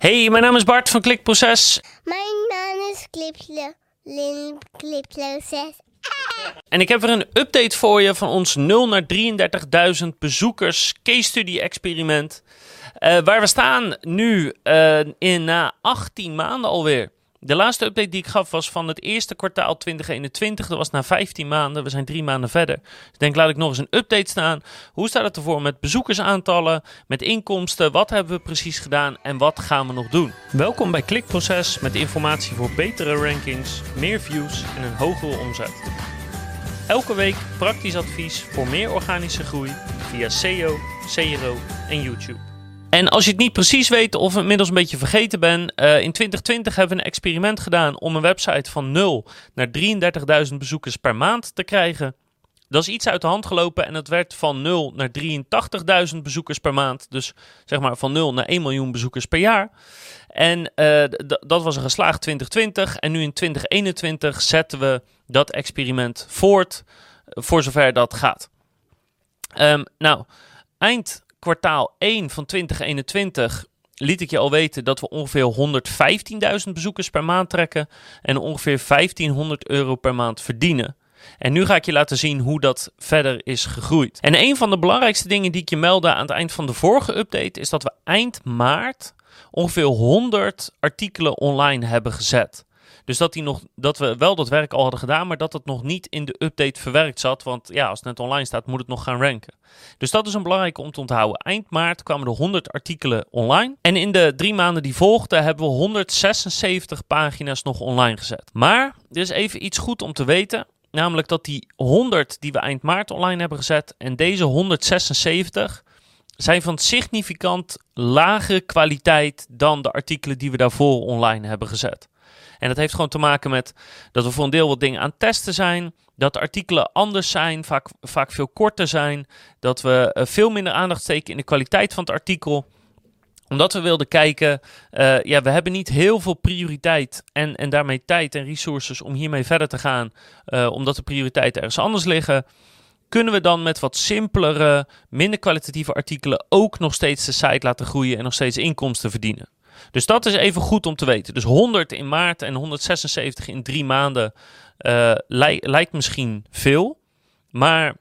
Hey, mijn naam is Bart van Klikproces. Mijn naam is Clipslo. Lin Clipproces. En ik heb weer een update voor je van ons 0 naar 33.000 bezoekers case study experiment. Eh, waar we staan nu eh, in na 18 maanden alweer. De laatste update die ik gaf was van het eerste kwartaal 2021. Dat was na 15 maanden. We zijn drie maanden verder. Dus ik denk, laat ik nog eens een update staan. Hoe staat het ervoor met bezoekersaantallen, met inkomsten? Wat hebben we precies gedaan en wat gaan we nog doen? Welkom bij Klikproces met informatie voor betere rankings, meer views en een hogere omzet. Elke week praktisch advies voor meer organische groei via SEO, CRO en YouTube. En als je het niet precies weet of inmiddels een beetje vergeten bent, uh, in 2020 hebben we een experiment gedaan om een website van 0 naar 33.000 bezoekers per maand te krijgen. Dat is iets uit de hand gelopen en het werd van 0 naar 83.000 bezoekers per maand. Dus zeg maar van 0 naar 1 miljoen bezoekers per jaar. En uh, dat was een geslaagd 2020. En nu in 2021 zetten we dat experiment voort, voor zover dat gaat. Um, nou, eind kwartaal 1 van 2021 liet ik je al weten dat we ongeveer 115.000 bezoekers per maand trekken en ongeveer 1500 euro per maand verdienen. En nu ga ik je laten zien hoe dat verder is gegroeid. En een van de belangrijkste dingen die ik je meldde aan het eind van de vorige update is dat we eind maart ongeveer 100 artikelen online hebben gezet. Dus dat, die nog, dat we wel dat werk al hadden gedaan, maar dat het nog niet in de update verwerkt zat. Want ja, als het net online staat, moet het nog gaan ranken. Dus dat is een belangrijke om te onthouden. Eind maart kwamen er 100 artikelen online. En in de drie maanden die volgden hebben we 176 pagina's nog online gezet. Maar er is even iets goed om te weten. Namelijk dat die 100 die we eind maart online hebben gezet en deze 176 zijn van significant lagere kwaliteit dan de artikelen die we daarvoor online hebben gezet. En dat heeft gewoon te maken met dat we voor een deel wat dingen aan het testen zijn. Dat artikelen anders zijn, vaak, vaak veel korter zijn. Dat we uh, veel minder aandacht steken in de kwaliteit van het artikel omdat we wilden kijken, uh, ja, we hebben niet heel veel prioriteit en, en daarmee tijd en resources om hiermee verder te gaan, uh, omdat de prioriteiten ergens anders liggen. Kunnen we dan met wat simpelere, minder kwalitatieve artikelen ook nog steeds de site laten groeien en nog steeds inkomsten verdienen? Dus dat is even goed om te weten. Dus 100 in maart en 176 in drie maanden uh, li lijkt misschien veel. Maar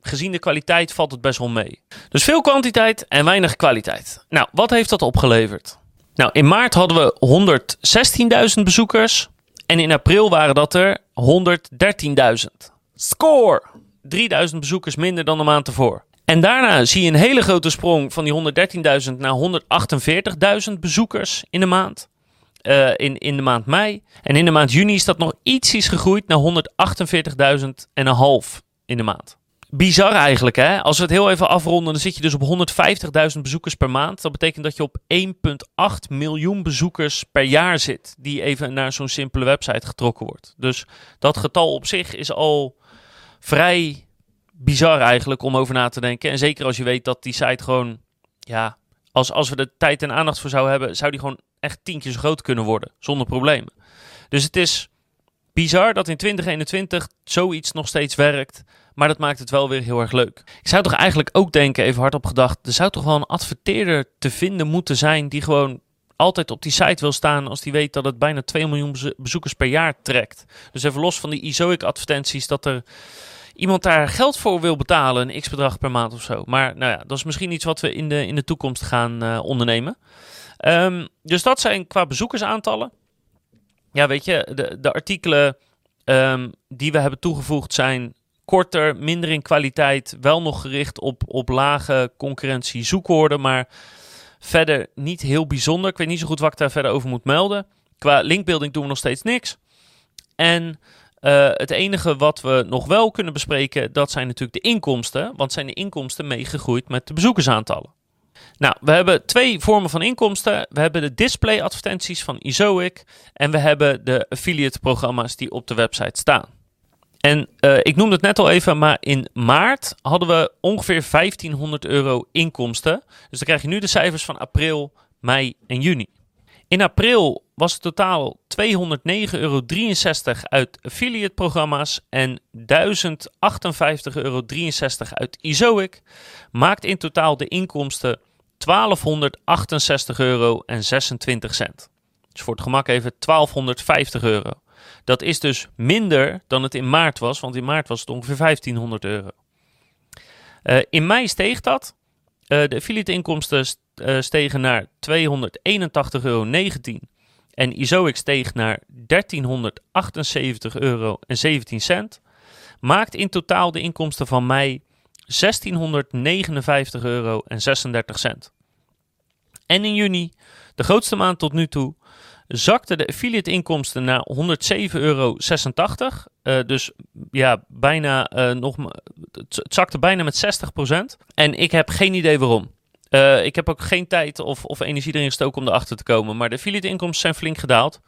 gezien de kwaliteit valt het best wel mee. Dus veel kwantiteit en weinig kwaliteit. Nou, wat heeft dat opgeleverd? Nou, in maart hadden we 116.000 bezoekers. En in april waren dat er 113.000. Score! 3000 bezoekers minder dan de maand ervoor. En daarna zie je een hele grote sprong van die 113.000 naar 148.000 bezoekers in de maand. Uh, in, in de maand mei. En in de maand juni is dat nog ietsjes gegroeid naar 148.000 en een half in de maand. Bizar eigenlijk, hè? Als we het heel even afronden, dan zit je dus op 150.000 bezoekers per maand. Dat betekent dat je op 1,8 miljoen bezoekers per jaar zit, die even naar zo'n simpele website getrokken wordt. Dus dat getal op zich is al vrij bizar eigenlijk om over na te denken. En zeker als je weet dat die site gewoon, ja, als, als we de tijd en aandacht voor zouden hebben, zou die gewoon echt tien keer zo groot kunnen worden, zonder problemen. Dus het is bizar dat in 2021 zoiets nog steeds werkt, maar dat maakt het wel weer heel erg leuk. Ik zou toch eigenlijk ook denken, even hardop gedacht, er zou toch wel een adverteerder te vinden moeten zijn die gewoon altijd op die site wil staan als die weet dat het bijna 2 miljoen bezoekers per jaar trekt. Dus even los van die Izoic advertenties dat er iemand daar geld voor wil betalen, een x-bedrag per maand of zo. Maar nou ja, dat is misschien iets wat we in de, in de toekomst gaan uh, ondernemen. Um, dus dat zijn qua bezoekersaantallen. Ja, weet je, de, de artikelen um, die we hebben toegevoegd zijn korter, minder in kwaliteit, wel nog gericht op, op lage concurrentie zoekwoorden, maar verder niet heel bijzonder. Ik weet niet zo goed wat ik daar verder over moet melden. Qua linkbuilding doen we nog steeds niks. En uh, het enige wat we nog wel kunnen bespreken, dat zijn natuurlijk de inkomsten. Want zijn de inkomsten meegegroeid met de bezoekersaantallen? Nou, we hebben twee vormen van inkomsten. We hebben de display advertenties van Izoic en we hebben de affiliate programma's die op de website staan. En uh, ik noemde het net al even, maar in maart hadden we ongeveer 1500 euro inkomsten. Dus dan krijg je nu de cijfers van april, mei en juni. In april was het totaal 209,63 euro uit affiliate programma's en 1058,63 euro uit Izoic. Maakt in totaal de inkomsten 1268 euro en 26 cent. Dus voor het gemak even 1250 euro. Dat is dus minder dan het in maart was, want in maart was het ongeveer 1500 euro. Uh, in mei steeg dat. Uh, de affiliate inkomsten uh, stegen naar 281,19 euro. En Izoix steeg naar 1378 euro en 17 cent. Maakt in totaal de inkomsten van mei 1659 euro en 36 cent. En in juni, de grootste maand tot nu toe, zakte de affiliate inkomsten naar 107,86 euro. Uh, dus ja, bijna uh, nog. Het zakte bijna met 60%. En ik heb geen idee waarom. Uh, ik heb ook geen tijd of, of energie erin gestoken om erachter te komen. Maar de affiliate inkomsten zijn flink gedaald.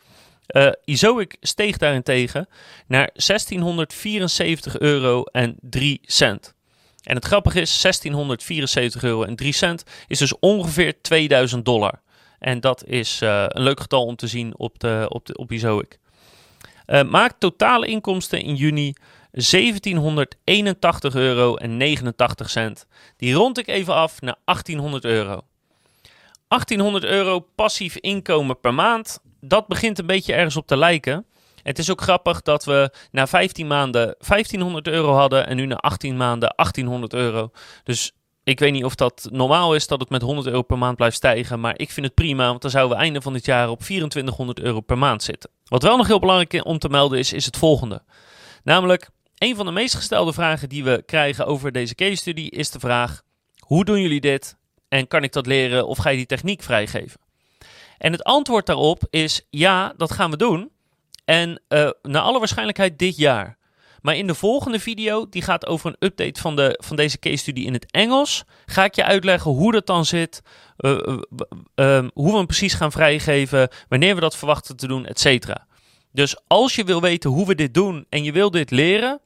Uh, Izoic steeg daarentegen naar 1674 euro en 3 cent. En het grappige is, 1674 euro en 3 cent is dus ongeveer 2000 dollar. En dat is uh, een leuk getal om te zien op, de, op, de, op Izoic. Uh, maakt totale inkomsten in juni 1781 euro en 89 cent. Die rond ik even af naar 1800 euro. 1800 euro passief inkomen per maand, dat begint een beetje ergens op te lijken. Het is ook grappig dat we na 15 maanden 1500 euro hadden en nu na 18 maanden 1800 euro. Dus ik weet niet of dat normaal is dat het met 100 euro per maand blijft stijgen. Maar ik vind het prima, want dan zouden we einde van dit jaar op 2400 euro per maand zitten. Wat wel nog heel belangrijk om te melden is, is het volgende. Namelijk, een van de meest gestelde vragen die we krijgen over deze case study is de vraag: hoe doen jullie dit? En kan ik dat leren of ga je die techniek vrijgeven? En het antwoord daarop is ja, dat gaan we doen. En uh, naar alle waarschijnlijkheid dit jaar. Maar in de volgende video, die gaat over een update van, de, van deze case study in het Engels, ga ik je uitleggen hoe dat dan zit, uh, uh, hoe we hem precies gaan vrijgeven, wanneer we dat verwachten te doen, etc. Dus als je wil weten hoe we dit doen en je wil dit leren,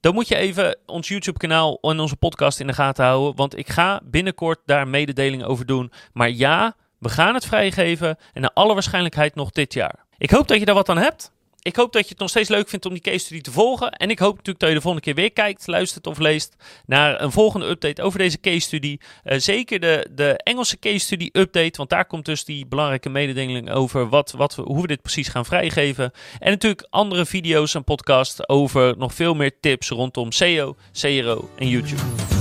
dan moet je even ons YouTube-kanaal en onze podcast in de gaten houden. Want ik ga binnenkort daar mededelingen over doen. Maar ja, we gaan het vrijgeven en naar alle waarschijnlijkheid nog dit jaar. Ik hoop dat je daar wat aan hebt. Ik hoop dat je het nog steeds leuk vindt om die case study te volgen. En ik hoop natuurlijk dat je de volgende keer weer kijkt, luistert of leest naar een volgende update over deze case study. Uh, zeker de, de Engelse case study update, want daar komt dus die belangrijke mededeling over wat, wat we, hoe we dit precies gaan vrijgeven. En natuurlijk andere video's en podcasts over nog veel meer tips rondom SEO, CRO en YouTube.